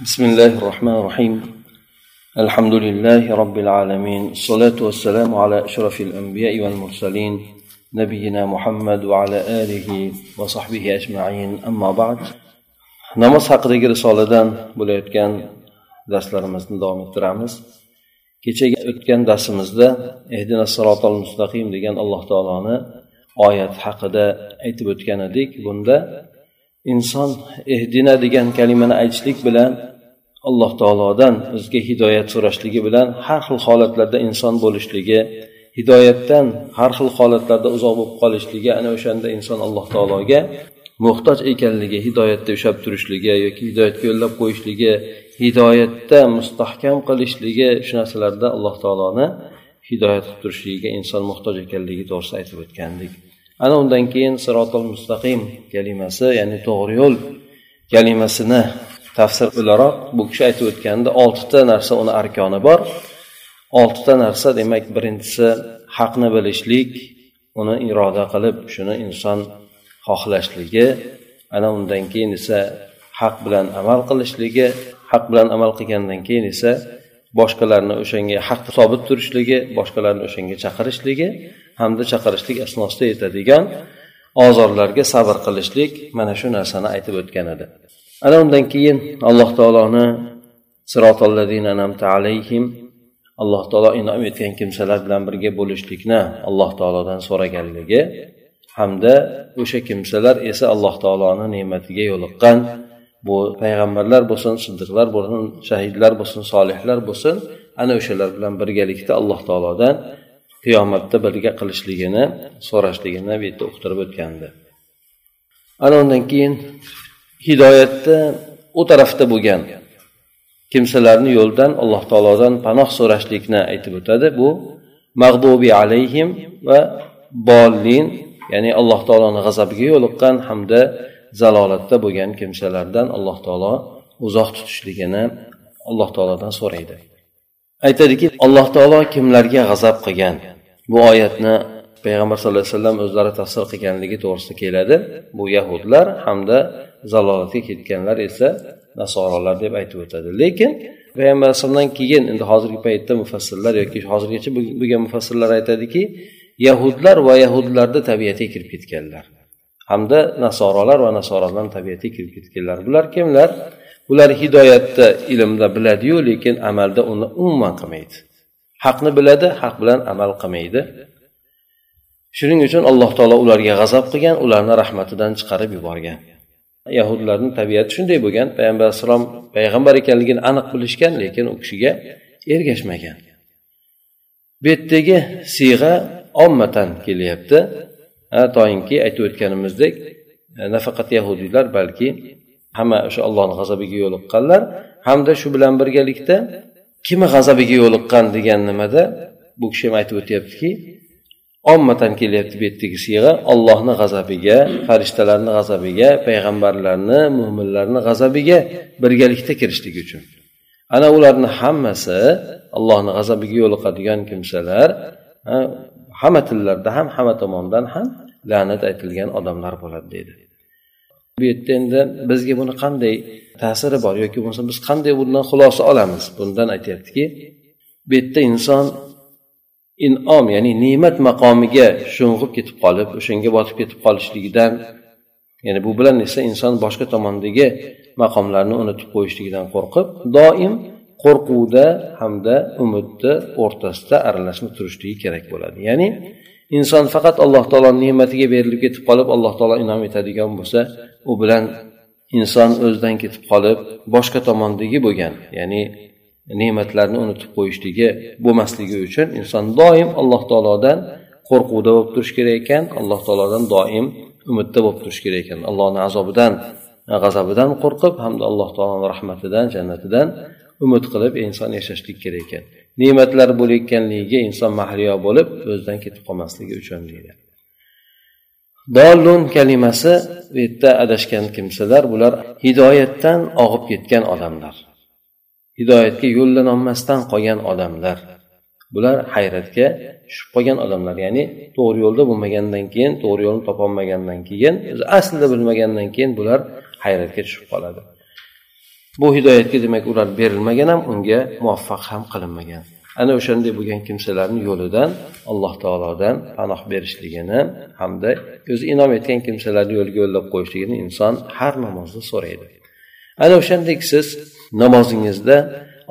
بسم الله الرحمن الرحيم الحمد لله رب العالمين الصلاة والسلام على أشرف الأنبياء والمرسلين نبينا محمد وعلى آله وصحبه أجمعين أما بعد namoz haqidagi risoladan bo'layotgan darslarimizni davom ettiramiz kechagi o'tgan darsimizda ehdina sirotol mustaqim degan alloh taoloni oyat haqida aytib o'tgan edik bunda inson ehdina degan kalimani aytishlik bilan alloh taolodan o'ziga hidoyat so'rashligi bilan har xil holatlarda inson bo'lishligi hidoyatdan har xil holatlarda uzoq bo'lib qolishligi ana o'shanda inson alloh taologa muhtoj ekanligi hidoyatda ushlab turishligi yoki hidoyatga yo'llab qo'yishligi hidoyatda mustahkam qilishligi shu narsalarda alloh taoloni hidoyat qilib turishligiga inson muhtoj ekanligi to'g'risida aytib o'tgandik. Ana undan keyin sirotol mustaqim kalimasi ya'ni to'g'ri yo'l kalimasini tafsir o'laroq bu kishi aytib o'tganda oltita narsa uni arkoni bor. Oltita narsa demak birinchisi haqni bilishlik uni iroda qilib shuni inson xohlashligi ana undan keyin esa haq bilan amal qilishligi haq bilan amal qilgandan keyin esa boshqalarni o'shanga haq sobit turishligi boshqalarni o'shanga chaqirishligi hamda chaqirishlik asnosida yetadigan ozorlarga sabr qilishlik mana shu narsani aytib o'tgan edi. Ana undan keyin alloh taoloni alayhim alloh taolo inom etgan kimsalar bilan birga bo'lishlikni alloh taolodan so'raganligi hamda o'sha kimsalar esa alloh taoloni ne'matiga yo'liqqan bu payg'ambarlar bo'lsin siddiqlar bo'lsin shahidlar bo'lsin solihlar bo'lsin ana o'shalar bilan birgalikda alloh taolodan qiyomatda birga qilishligini so'rashligini bu yerda uqtirib o'tgandi. Ana undan keyin hidoyatda u tarafda bo'lgan kimsalarni yo'ldan alloh taolodan panoh so'rashlikni aytib o'tadi. Bu mag'dubi alayhim va bollin ya'ni alloh taoloni g'azabiga yo'liqqan hamda zalolatda bo'lgan kimsalardan alloh taolo uzoq tutishligini alloh taolodan so'raydi. Aytadiki alloh taolo kimlarga g'azab qilgan? Bu oyatni payg'ambar sallallohu alayhi vasallam o'zlari tafsir qilganligi to'g'risida keladi. Bu yahudlar hamda zalolatga ketganlar esa nasorolar deb aytib o'tadi. Lekin payg'ambar alayhisalomdan keyin endi hozirgi paytda mufassirlar yoki hozirgacha bo'lgan mufassirlar aytadiki yahudlar va yahudlarni tabiatiga kirib ketganlar. Hamda nasorolar va nasorolarni tabiatiga kirib ketganlar. Bular kimlar? Ular hidoyatda ilmda biladiyu lekin amalda uni umuman qilmaydi. Haqni biladi haq bilan amal qilmaydi. Shuning uchun alloh taolo ularga g'azab qilgan ularni rahmatidan chiqarib yuborgan. Yahudlarni tabiati shunday bo'lgan. Payg'ambar alayhissalom payg'ambar ekanligini aniq bilishgan lekin u kishiga ergashmagan. Bu yerdagi siyg'a ommatan kelyapti. Toinki aytib o'tganimizdek nafaqat yahudiylar balki hamma o'sha allohni g'azabiga yo'liqqanlar. Hamda shu bilan birgalikda kimni g'azabiga yo'liqqan degan nimada bu kishi ham aytib o'tyaptiki ommatan kelyapti bu yerdagi siyg'a ollohni g'azabiga farishtalarni g'azabiga payg'ambarlarni mo'minlarni g'azabiga birgalikda kirishlik uchun. Ana ularni hammasi allohni g'azabiga yo'liqadigan kimsalar hamma tillarda ham hamma tomondan ham la'nat aytilgan odamlar bo'ladi deydi. Bu yerda endi bizga buni qanday ta'siri bor yoki bo'lmasa biz qanday bundan xulosa olamiz? Bundan aytyaptiki bu yerda inson inom ya'ni ne'mat maqomiga sho'ng'ib ketib qolib o'shanga botib ketib qolishligidan ya'ni bu bilan esa inson boshqa tomondagi maqomlarni unutib qo'yishligidan qo'rqib doim qo'rquvda hamda umidni o'rtasida aralashib turishligi kerak bo'ladi. Ya'ni inson faqat alloh taoloni ne'matiga berilib ketib qolib alloh taolo inom etadigan bo'lsa u bilan inson o'zidan ketib qolib boshqa tomondagi bo'lgan ya'ni ne'matlarni unutib qo'yishligi bo'lmasligi uchun inson doim alloh taolodan qo'rquvda bo'lib turishi kerak ekan alloh taolodan doim umidda bo'lib turishi kerak ekan. Allohni azobidan g'azabidan qo'rqib hamda alloh taoloni rahmatidan jannatidan umid qilib inson yashashlik kerak ekan. Ne'matlar bo'layotganligiga inson mahliyo bo'lib o'zidan ketib qolmasligi uchun deydi. Dollun kalimasi bu yerda adashgan kimsalar bular hidoyatdan og'ib ketgan odamlar. Hidoyatga yo'llanolmasdan qolgan odamlar. Bular hayratga tushib qolgan odamlar. Ya'ni to'g'ri yo'lda bo'lmagandan keyin to'g'ri yo'lni topolmagandan keyin aslida bilmagandan keyin bular hayratga tushib qoladi. Bu hidoyatga demak ular berilmagan ham unga muvaffaq ham qilinmagan. Ana o'shanday bo'lgan kimsalarni yo'lidan alloh taolodan panoh berishligini hamda o'zi inom etgan kimsalarni yo'liga yo'llab qo'yishligini inson har namozda so'raydi. Ana o'shandek siz namozingizda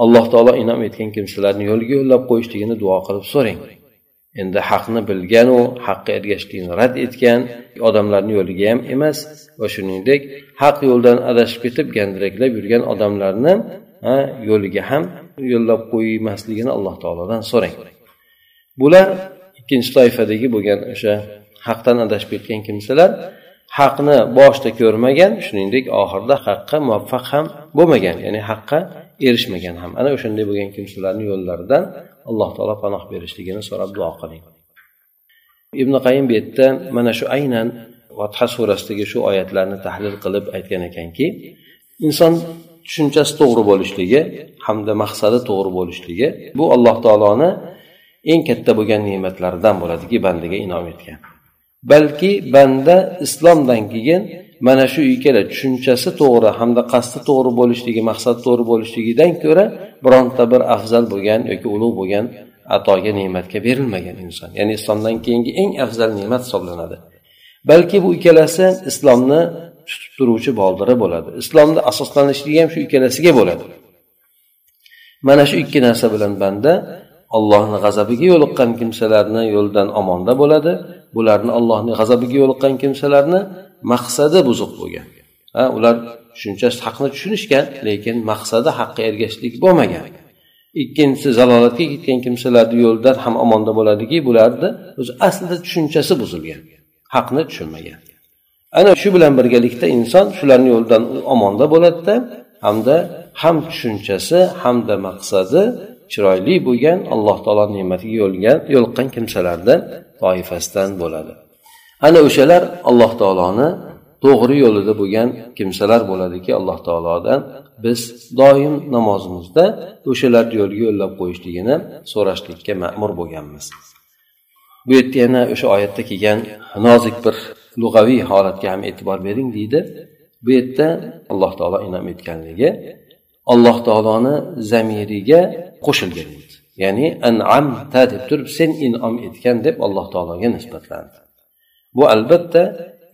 alloh taolo inom etgan kimsalarni yo'liga yo'llab qo'yishligini duo qilib so'rang. Endi haqni bilganu haqqa ergashishlikni rad etgan odamlarni yo'liga ham emas. Va shuningdek haq yo'ldan adashib ketib gandiraklab yurgan odamlarni yo'liga ham yo'llab qo'ymasligini alloh taolodan so'rang. Bular ikkinchi toifadagi bo'lgan o'sha haqdan adashib ketgan kimsalar haqni boshida ko'rmagan shuningdek oxirida haqqa muvaffaq ham bo'lmagan ya'ni haqqa erishmagan ham. Ana o'shanday bo'lgan kimsalarni yo'llaridan alloh taolo panoh berishligini so'rab duo qiling. Ibn qayim bu yerda mana shu aynan vatha surasidagi shu oyatlarni tahlil qilib aytgan ekanki inson tushunchasi to'g'ri bo'lishligi hamda maqsadi to'g'ri bo'lishligi bu alloh taoloni eng katta bo'lgan ne'matlaridan bo'ladiki bandaga inom etgan. Balki banda islomdan keyin mana shu ikkala tushunchasi to'g'ri hamda qasdi to'g'ri bo'lishligi maqsad to'g'ri bo'lishligidan ko'ra bironta bir afzal bo'lgan yoki ulug' bo'lgan atoga ne'matga berilmagan inson. Ya'ni islomdan keyingi eng afzal ne'mat hisoblanadi. Balki bu ikkalasi islomni tutib turuvchi boldiri bo'ladi. Islomni asoslanishligi ham shu ikkalasiga bo'ladi. Mana shu ikki narsa bilan banda allohni g'azabiga yo'liqqan kimsalarni yo'ldan omonda bo'ladi. Bularni allohni g'azabiga yo'liqqan kimsalarni maqsadi buzuq bo'lgan. Ha ular shuncha haqni tushunishgan lekin maqsadi haqqa ergashishlik bo'lmagan. Ikkinchisi zalolatga ketgan kimsalarni yo'ldan ham omonda bo'ladiki bularni o'zi aslida tushunchasi buzilgan haqni tushunmagan. Ana shu bilan birgalikda inson shularni yo'lidan omonda bo'ladida hamda ham tushunchasi hamda maqsadi chiroyli bo'lgan alloh taolo ne'matiga yo'lgan yo'liqqan kimsalardan toifasidan bo'ladi. Ana o'shalar alloh taoloni to'g'ri yo'lida bo'lgan kimsalar bo'ladiki alloh taolodan biz doim namozimizda o'shalarni yo'liga yo'llab qo'yishligini so'rashlikka ma'mur bo'lganmiz. Bu yerda yana o'sha oyatda kelgan nozik bir lug'aviy holatga ham e'tibor bering deydi. Bu yerda alloh taolo inom etganligi alloh taoloni zamiriga qo'shilgan ya'ni an'amta deb turib sen inom etgan deb alloh taologa nisbatlandi. Bu albatta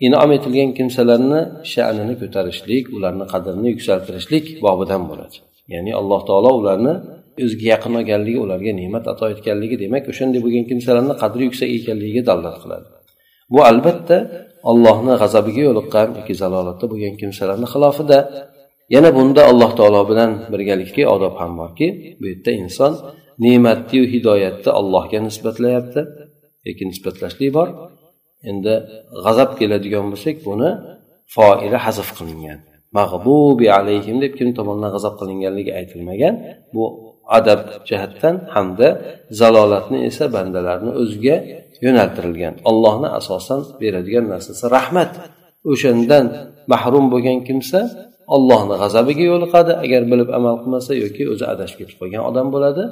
inom etilgan kimsalarni sha'nini ko'tarishlik ularni qadrini yuksaltirishlik bobidan bo'ladi. Ya'ni alloh taolo ularni o'ziga yaqin olganligi ularga ne'mat ato etganligi demak o'shanday bo'lgan kimsalarni qadri yuksak ekanligiga dalolat qiladi. Bu albatta allohni g'azabiga yo'liqqan yoki zalolatda bo'lgan kimsalarni xilofida. Yana bunda alloh taolo bilan birgalikda odob ham borki bu yerda inson ne'matniyu hidoyatni allohga nisbatlayapti yoki nisbatlashlik bor. Endi g'azab keladigan bo'lsak buni foili hazf qilingan. Mag'bubi alayhim deb kim tomonidan g'azab qilinganligi aytilmagan. Bu adab jihatdan hamda zalolatni esa bandalarni o'ziga yo'naltirilgan. Allohni asosan beradigan narsasi rahmat. O'shandan mahrum bo'lgan kimsa ollohni g'azabiga yo'liqadi. Agar bilib amal qilmasa yoki o'zi adashib ketib qolgan odam bo'ladi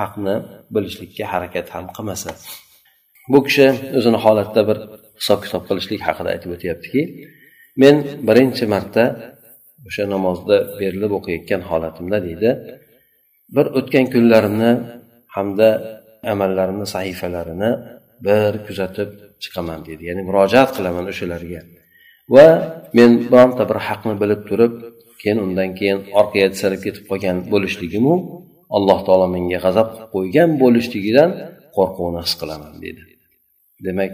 haqni bilishlikka harakat ham qilmasa. Bu kishi o'zini holatda bir hisob kitob qilishlik haqida aytib o'tyaptiki men birinchi marta o'sha namozda berilib o'qiyotgan holatimda deydi. Bir o'tgan kunlarimni hamda amallarimni sahifalarini bir kuzatib chiqaman deydi. Ya'ni murojaat qilaman o'shalarga. Va men bironta bir haqni bilib turib keyin undan keyin orqaga tisalib ketib qolgan bo'lishligimu alloh taolo menga g'azab qilib qo'ygan bo'lishligidan qo'rquvni his qilaman deydi. Demak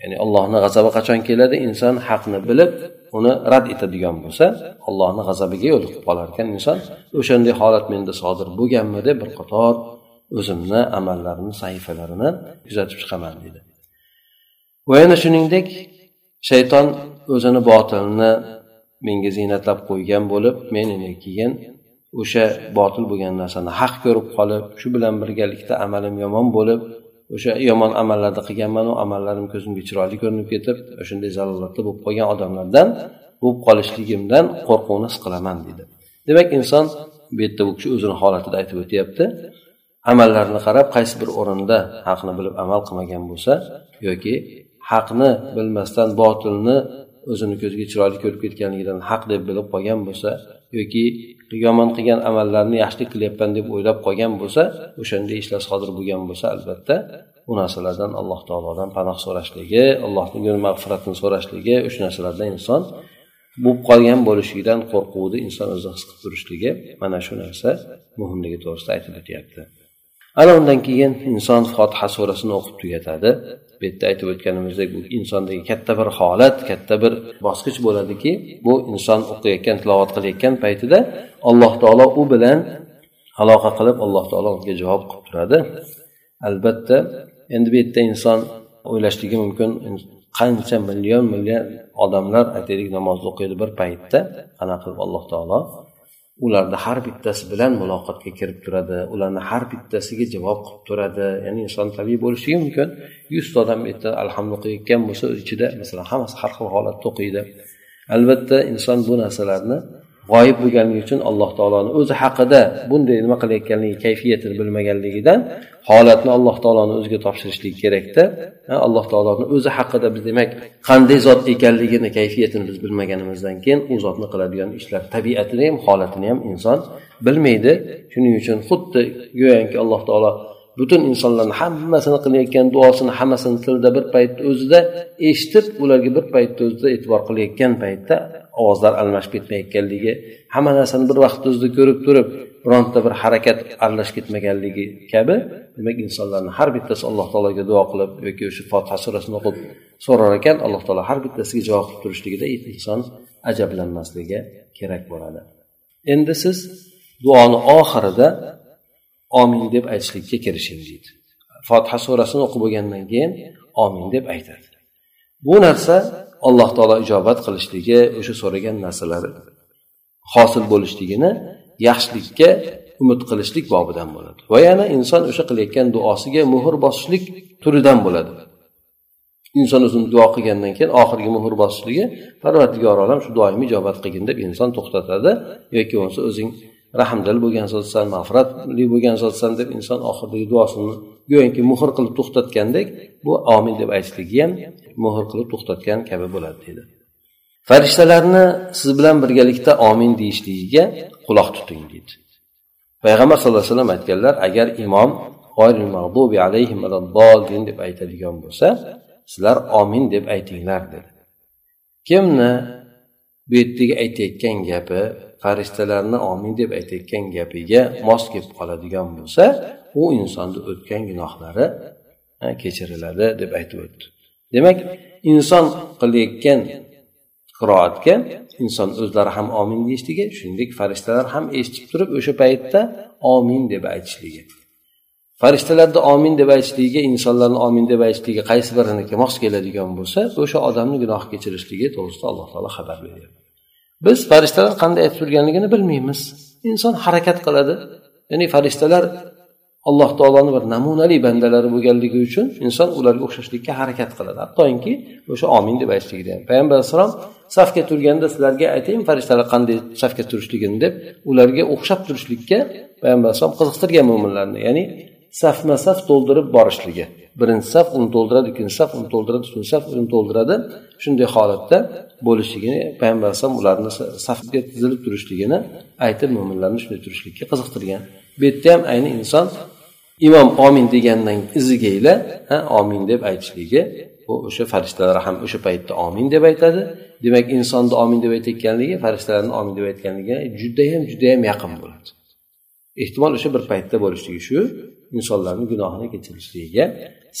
ya'ni allohni g'azabi qachon keladi? Inson haqni bilib uni rad etadigan bo'lsa allohni g'azabiga yo'liqib qolar ekan inson. O'shanday holat menda sodir bo'lganmi deb bir qator o'zimni amallarimni sahifalarini kuzatib chiqaman deydi va yana shuningdek shayton o'zini botilni menga ziynatlab qo'ygan bo'lib men keyin o'sha botil bo'lgan narsani haq ko'rib qolib shu bilan birgalikda amalim yomon bo'lib o'sha yomon amallarni qilganmanu amallarim ko'zimga chiroyli ko'rinib ketib o'shanday zalolatda bo'lib qolgan odamlardan bo'lib qolishligimdan qo'rquvni his qilaman deydi demak inson bu yerda bu kishi o'zini holatida aytib o'tyapti. Amallarini qarab qaysi bir o'rinda haqni bilib amal qilmagan bo'lsa yoki haqni bilmasdan botilni o'zini ko'ziga chiroyli ko'rib ketganligidan haq deb bilib qolgan bo'lsa yoki yomon qilgan amallarni yaxshilik qilyapman deb o'ylab qolgan bo'lsa o'shanday ishlar sodir bo'lgan bo'lsa albatta bu narsalardan alloh taolodan panoh so'rashligi allohni mag'firatini so'rashligi o'sha narsalardan inson bo'lib qolgan bo'lishligidan qo'rquvni inson o'zi his qilib turishligi mana shu narsa muhimligi to'g'risida aytib o'tyapti. Ana undan keyin inson fotiha surasini o'qib tugatadi. Bu yerda aytib o'tganimizdek bu insondagi katta bir holat katta bir bosqich bo'ladiki bu inson o'qiyotgan tilovat qilayotgan paytida alloh taolo u bilan aloqa qilib alloh taolo unga javob qilib turadi. Albatta endi bu yerda inson o'ylashligi mumkin. Qancha million million odamlar aytaylik namozni o'qiydi bir paytda qanaqa qilib alloh taolo ularni har bittasi bilan muloqotga kirib turadi ularni har bittasiga javob qilib turadi. Ya'ni inson tabiiy bo'lishligi mumkin. Yuzta odam bu alhamdu o'qiyotgan bo'lsa ichida masalan hammasi har xil holatda o'qiydi. Albatta inson bu narsalarni g'oyib bo'lganligi uchun alloh taoloni o'zi haqida bunday nima qilayotganligi kayfiyatini bilmaganligidan holatni alloh taoloni o'ziga topshirishlik kerakda alloh taoloni o'zi haqida biz demak qanday zot ekanligini kayfiyatini biz bilmaganimizdan keyin u zotni qiladigan ishlar tabiatini ham holatini ham inson bilmaydi. Shuning uchun xuddi go'yoki alloh taolo butun insonlarni hammasini qilayotgan duosini hammasini tilda bir paytni o'zida eshitib ularga bir paytni o'zida e'tibor qilayotgan paytda ovozlar almashib ketmayotganligi hamma narsani bir vaqtni o'zida ko'rib turib bironta bir harakat aralashib ketmaganligi kabi demak insonlarni har bittasi alloh taologa duo qilib yoki o'sha fotiha surasini o'qib so'rar ekan alloh taolo har bittasiga javob qilib turishligida inson ajablanmasligi kerak bo'ladi. Endi siz duoni oxirida omin deb aytishlikka kirishing deydi. Fotiha surasini o'qib bo'lgandan keyin omin deb aytadi. Bu narsa alloh taolo ijobat qilishligi o'sha so'ragan narsalari hosil bo'lishligini yaxshilikka umid qilishlik bobidan bo'ladi. Va yana inson o'sha qilayotgan duosiga muhr bosishlik turidan bo'ladi. Inson o'zini duo qilgandan keyin oxirgi muhr bosishligi parvardigor olam shu duoyimni ijobat qilgin deb inson to'xtatadi. Yoki bo'lmasa o'zing rahmdil bo'lgan zotsan mag'firatli bo'lgan zotsan deb inson oxiridagi duosini go'yoki muhr qilib to'xtatgandek bu omin deb aytishligi ham muhr qilib to'xtatgan kabi bo'ladi deydi. Farishtalarni siz bilan birgalikda omin deyishligiga quloq tuting deydi. Payg'ambar sallallohu alayhi vasallam aytganlar agar imom deb aytadigan bo'lsa sizlar omin deb aytinglar dedi. Kimni bu yerdagi aytayotgan gapi farishtalarni omin deb aytayotgan gapiga mos kelib qoladigan bo'lsa u insonni o'tgan gunohlari kechiriladi deb aytib o'tdi. Demak inson qilayotgan qiroatga inson o'zlari ham omin deyishligi shuningdek farishtalar ham eshitib turib o'sha paytda omin deb aytishligi. Farishtalarni omin deb aytishligiga insonlarni omin deb aytishligiga qaysi biriniki mos keladigan bo'lsa o'sha odamni gunoh kechirishligi to'g'risida alloh taolo xabar beryapti. Biz farishtalar qanday aytib turganligini bilmaymiz. Inson harakat qiladi. Ya'ni farishtalar alloh taoloni bir namunali bandalari bo'lganligi uchun inson ularga o'xshashlikka harakat qiladi. Hattoki o'sha omin deb aytishligida ham payg'ambar alayhissalom safga turganda sizlarga aytayin farishtalar qanday safga turishligini deb ularga o'xshab turishlikka payg'ambar alayhisalom qiziqtirgan mo'minlarni ya'ni safma saf to'ldirib borishligi. Birinchi saf uni to'ldiradi ikkinchi saf uni to'ldiradi uchinchi saf uni to'ldiradi. Shunday holatda bo'lishligini payg'ambar alayhisalom ularni safga tizilib turishligini aytib mo'minlarni shunday turishlikka qiziqtirgan. Bu yerda ham ayni inson imom omin degandan ha, omin deb aytishligi bu o'sha farishtalar ham o'sha paytda omin deb aytadi. Demak insonni omin deb aytayotganligi farishtalarni omin deb aytganligiga judayam judayam yaqin bo'ladi. Ehtimol o'sha bir paytda bo'lishligi shu. Insonlarni gunohini kechirishligiga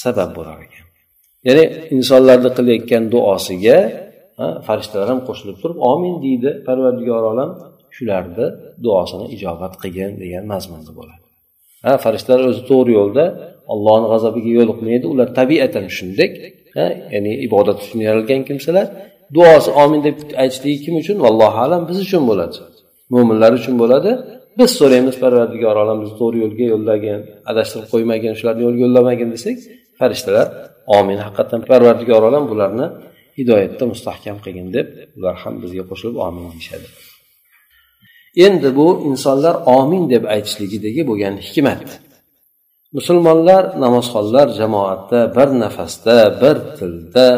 sabab bo'lar ekan. Ya'ni insonlarni qilayotgan duosiga farishtalar ham qo'shilib turib omin deydi parvardigor olam shularni duosini ijobat qilgin degan mazmunda bo'ladi. Ha farishtalar o'zi to'g'ri yo'lda allohni g'azabiga yo'liqmaydi. Ular tabiatan shunday ya'ni ibodat uchun yaralgan kimsalar duosi omin deb aytishligi kim uchun? Vallohu alam biz uchun bo'ladi. Mo'minlar uchun bo'ladi. Biz so'raymiz parvardigor olam bizni to'g'ri yo'lga yo'llagin adashtirib qo'ymagin shularni yo'lga yo'llamagin desak farishtalar omin haqiqatdan parvardigor olam bularni hidoyatda mustahkam qilgin deb ular ham bizga qo'shilib omin deyishadi. Endi bu insonlar omin deb aytishligidagi bo'lgan hikmat. Musulmonlar namozxonlar jamoatda bir nafasda bir tilda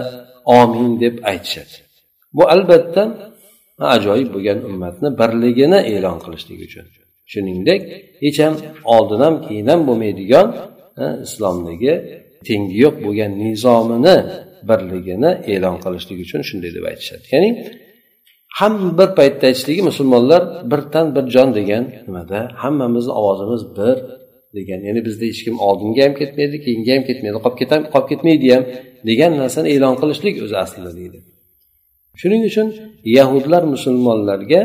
omin deb aytishadi. Bu albatta ajoyib bo'lgan ummatni birligini e'lon qilishlik uchun. Shuningdek hech ham oldin ham keyin ham bo'lmaydigan islomdagi tengi yo'q bo'lgan nizomini birligini e'lon qilishlik uchun shunday deb aytishadi. Ya'ni ham bir paytda aytishligi musulmonlar bir tan bir jon degan nimada hammamizni ovozimiz bir degan ya'ni bizda hech kim oldinga ham ketmaydi keyinga ham ketmaydi qolib ketam qolib ketmaydi ham degan narsani e'lon qilishlik o'zi aslida deydi. Shuning uchun yahudlar musulmonlarga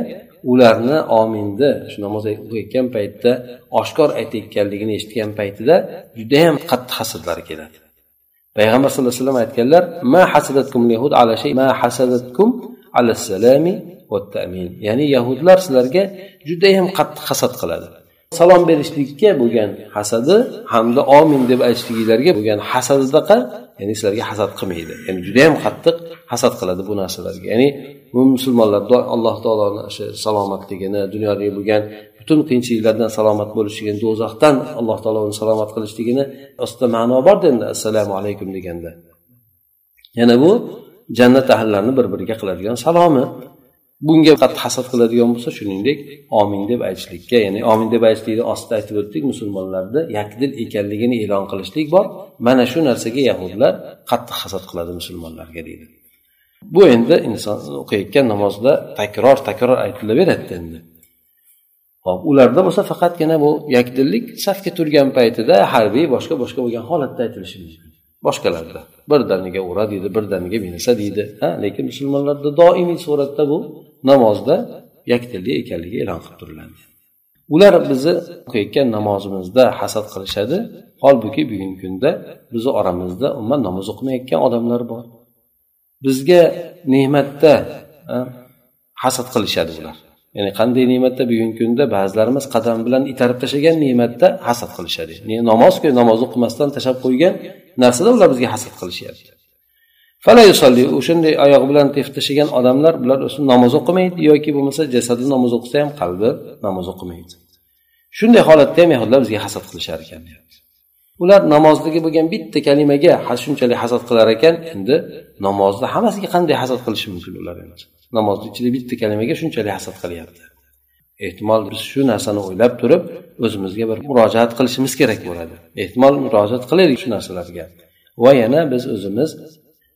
ularni ominni shu namoz o'qiyotgan paytda oshkor aytayotganligini eshitgan paytida judayam qattiq hasadlari keladi. Payg'ambar sallallohu alayhi vasallam aytganlar ma hasadatkum yahud ala shay ma hasadatkum ala salami va tamin ya'ni yahudlar sizlarga judayam qattiq hasad qiladi. Salom berishlikka bo'lgan hasadi hamda omin deb aytishliginglarga bo'lgan hasadidaqa ya'ni sizlarga hasad qilmaydi. Ya'ni judayam qattiq hasad qiladi bu narsalarga. Ya'ni bu musulmonlar alloh taoloni o'sha salomatligini dunyodagi bo'lgan butun qiyinchiliklardan salomat bo'lishligini do'zaxdan alloh taolo uni salomat qilishligini ostida ma'no borda endi assalomu alaykum deganda. Yana bu jannat ahllarini bir biriga qiladigan salomi? Bunga qattiq hasad qiladigan bo'lsa shuningdek omin deb aytishlikka ya'ni omin deb aytishlikni ostida aytib o'tdik musulmonlarda yakdil ekanligini e'lon qilishlik bor. Mana shu narsaga yahudlar qattiq hasad qiladi musulmonlarga deydi. Bu endi inson o'qiyotgan namozda takror takror aytilaveradi endi. Hop ularda bo'lsa faqatgina bu yakdillik safga turgan paytida harbiy boshqa boshqa bo'lgan holatda aytilishi mumkin. Boshqalarda. Birdaniga ura deydi birdaniga minasa deydi. Ha lekin musulmonlarda doimiy suratda bu namozda yakdillik ekanligi e'lon qilib turiladi. Ular bizni o'qiyotgan namozimizda hasad qilishadi. Holbuki bugungi kunda bizni oramizda umuman namoz o'qimayotgan odamlar bor. Bizga ne'matda hasad qilishadi ular. Ya'ni qanday ne'matda bugungi kunda ba'zilarimiz qadam bilan itarib tashlagan ne'matda hasad qilishadi. Namozku namoz o'qimasdan tashlab qo'ygan narsada ular bizga hasad qilishyapti. O'shanday oyog'i bilan tepib tashlagan odamlar bular namoz o'qimaydi yoki bo'lmasa jasadi namoz o'qisa ham qalbi namoz o'qimaydi. Shunday holatda ham yahudlar bizga hasad qilishar ekan ular namozdagi bo'lgan bitta kalimaga shunchalik hasad qilar ekan endi namozni hammasiga qanday hasad qilishi mumkin ular endi? Namozni ichida bitta kalimaga shunchalik hasad qilyapti. Ehtimol biz shu narsani o'ylab turib o'zimizga bir murojaat qilishimiz kerak bo'ladi. Ehtimol murojaat qilaylik shu narsalarga. Va yana biz o'zimiz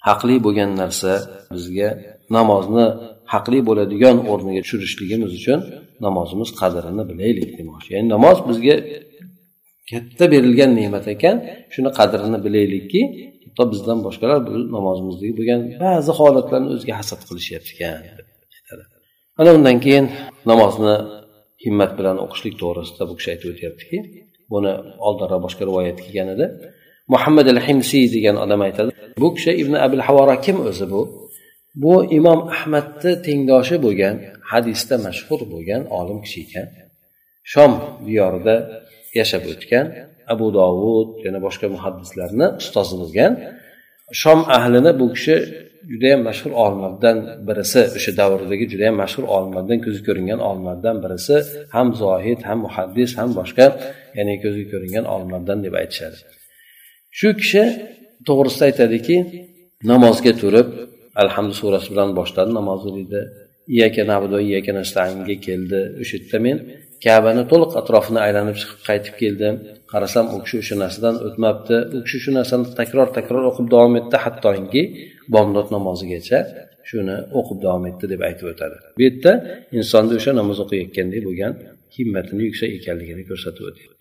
haqli bo'lgan narsa bizga namozni haqli bo'ladigan o'rniga tushirishligimiz uchun namozimiz qadrini bilaylik demoqchi. Ya'ni namoz bizga katta berilgan ne'mat ekan shuni qadrini bilaylikki hatto bizdan boshqalar bu namozimizdagi bo'lgan ba'zi holatlarni o'ziga hasad qilishyaptikan ana undan keyin namozni himmat bilan o'qishlik to'g'risida bu kishi aytib o'tyaptiki buni oldinroq boshqa rivoyat kelgan edi. Muhammad al himsiy degan odam aytadi. Bu kishi ibn abul havora kim o'zi bu? Bu imom ahmadni tengdoshi bo'lgan hadisda mashhur bo'lgan olim kishi ekan. Shom diyorida yashab o'tgan abu dovud yana boshqa muhaddislarni ustozi bo'lgan. Shom ahlini bu kishi judayam mashhur olimlardan birisi o'sha davrdagi judayam mashhur olimlardan ko'zi ko'ringan olimlardan birisi ham zohid ham muhaddis ham boshqa ya'ni ko'zga ko'ringan olimlardan deb aytishadi. Shu kishi to'g'risida aytadiki namozga turib alhamdu surasi bilan boshladi namozni deydi. Iyaka nabudu iyaka nastainga keldi. O'sha yerda men kabani to'liq atrofini aylanib chiqib qaytib keldim. Qarasam u kishi o'sha narsadan o'tmabdi. U kishi shu narsani takror takror o'qib davom etdi. Hattoki bomdod namozigacha shuni o'qib davom etdi deb aytib o'tadi. Bu yerda insonni o'sha namoz o'qiyotgandek bo'lgan himmatini yuksak ekanligini ko'rsatib o'tadi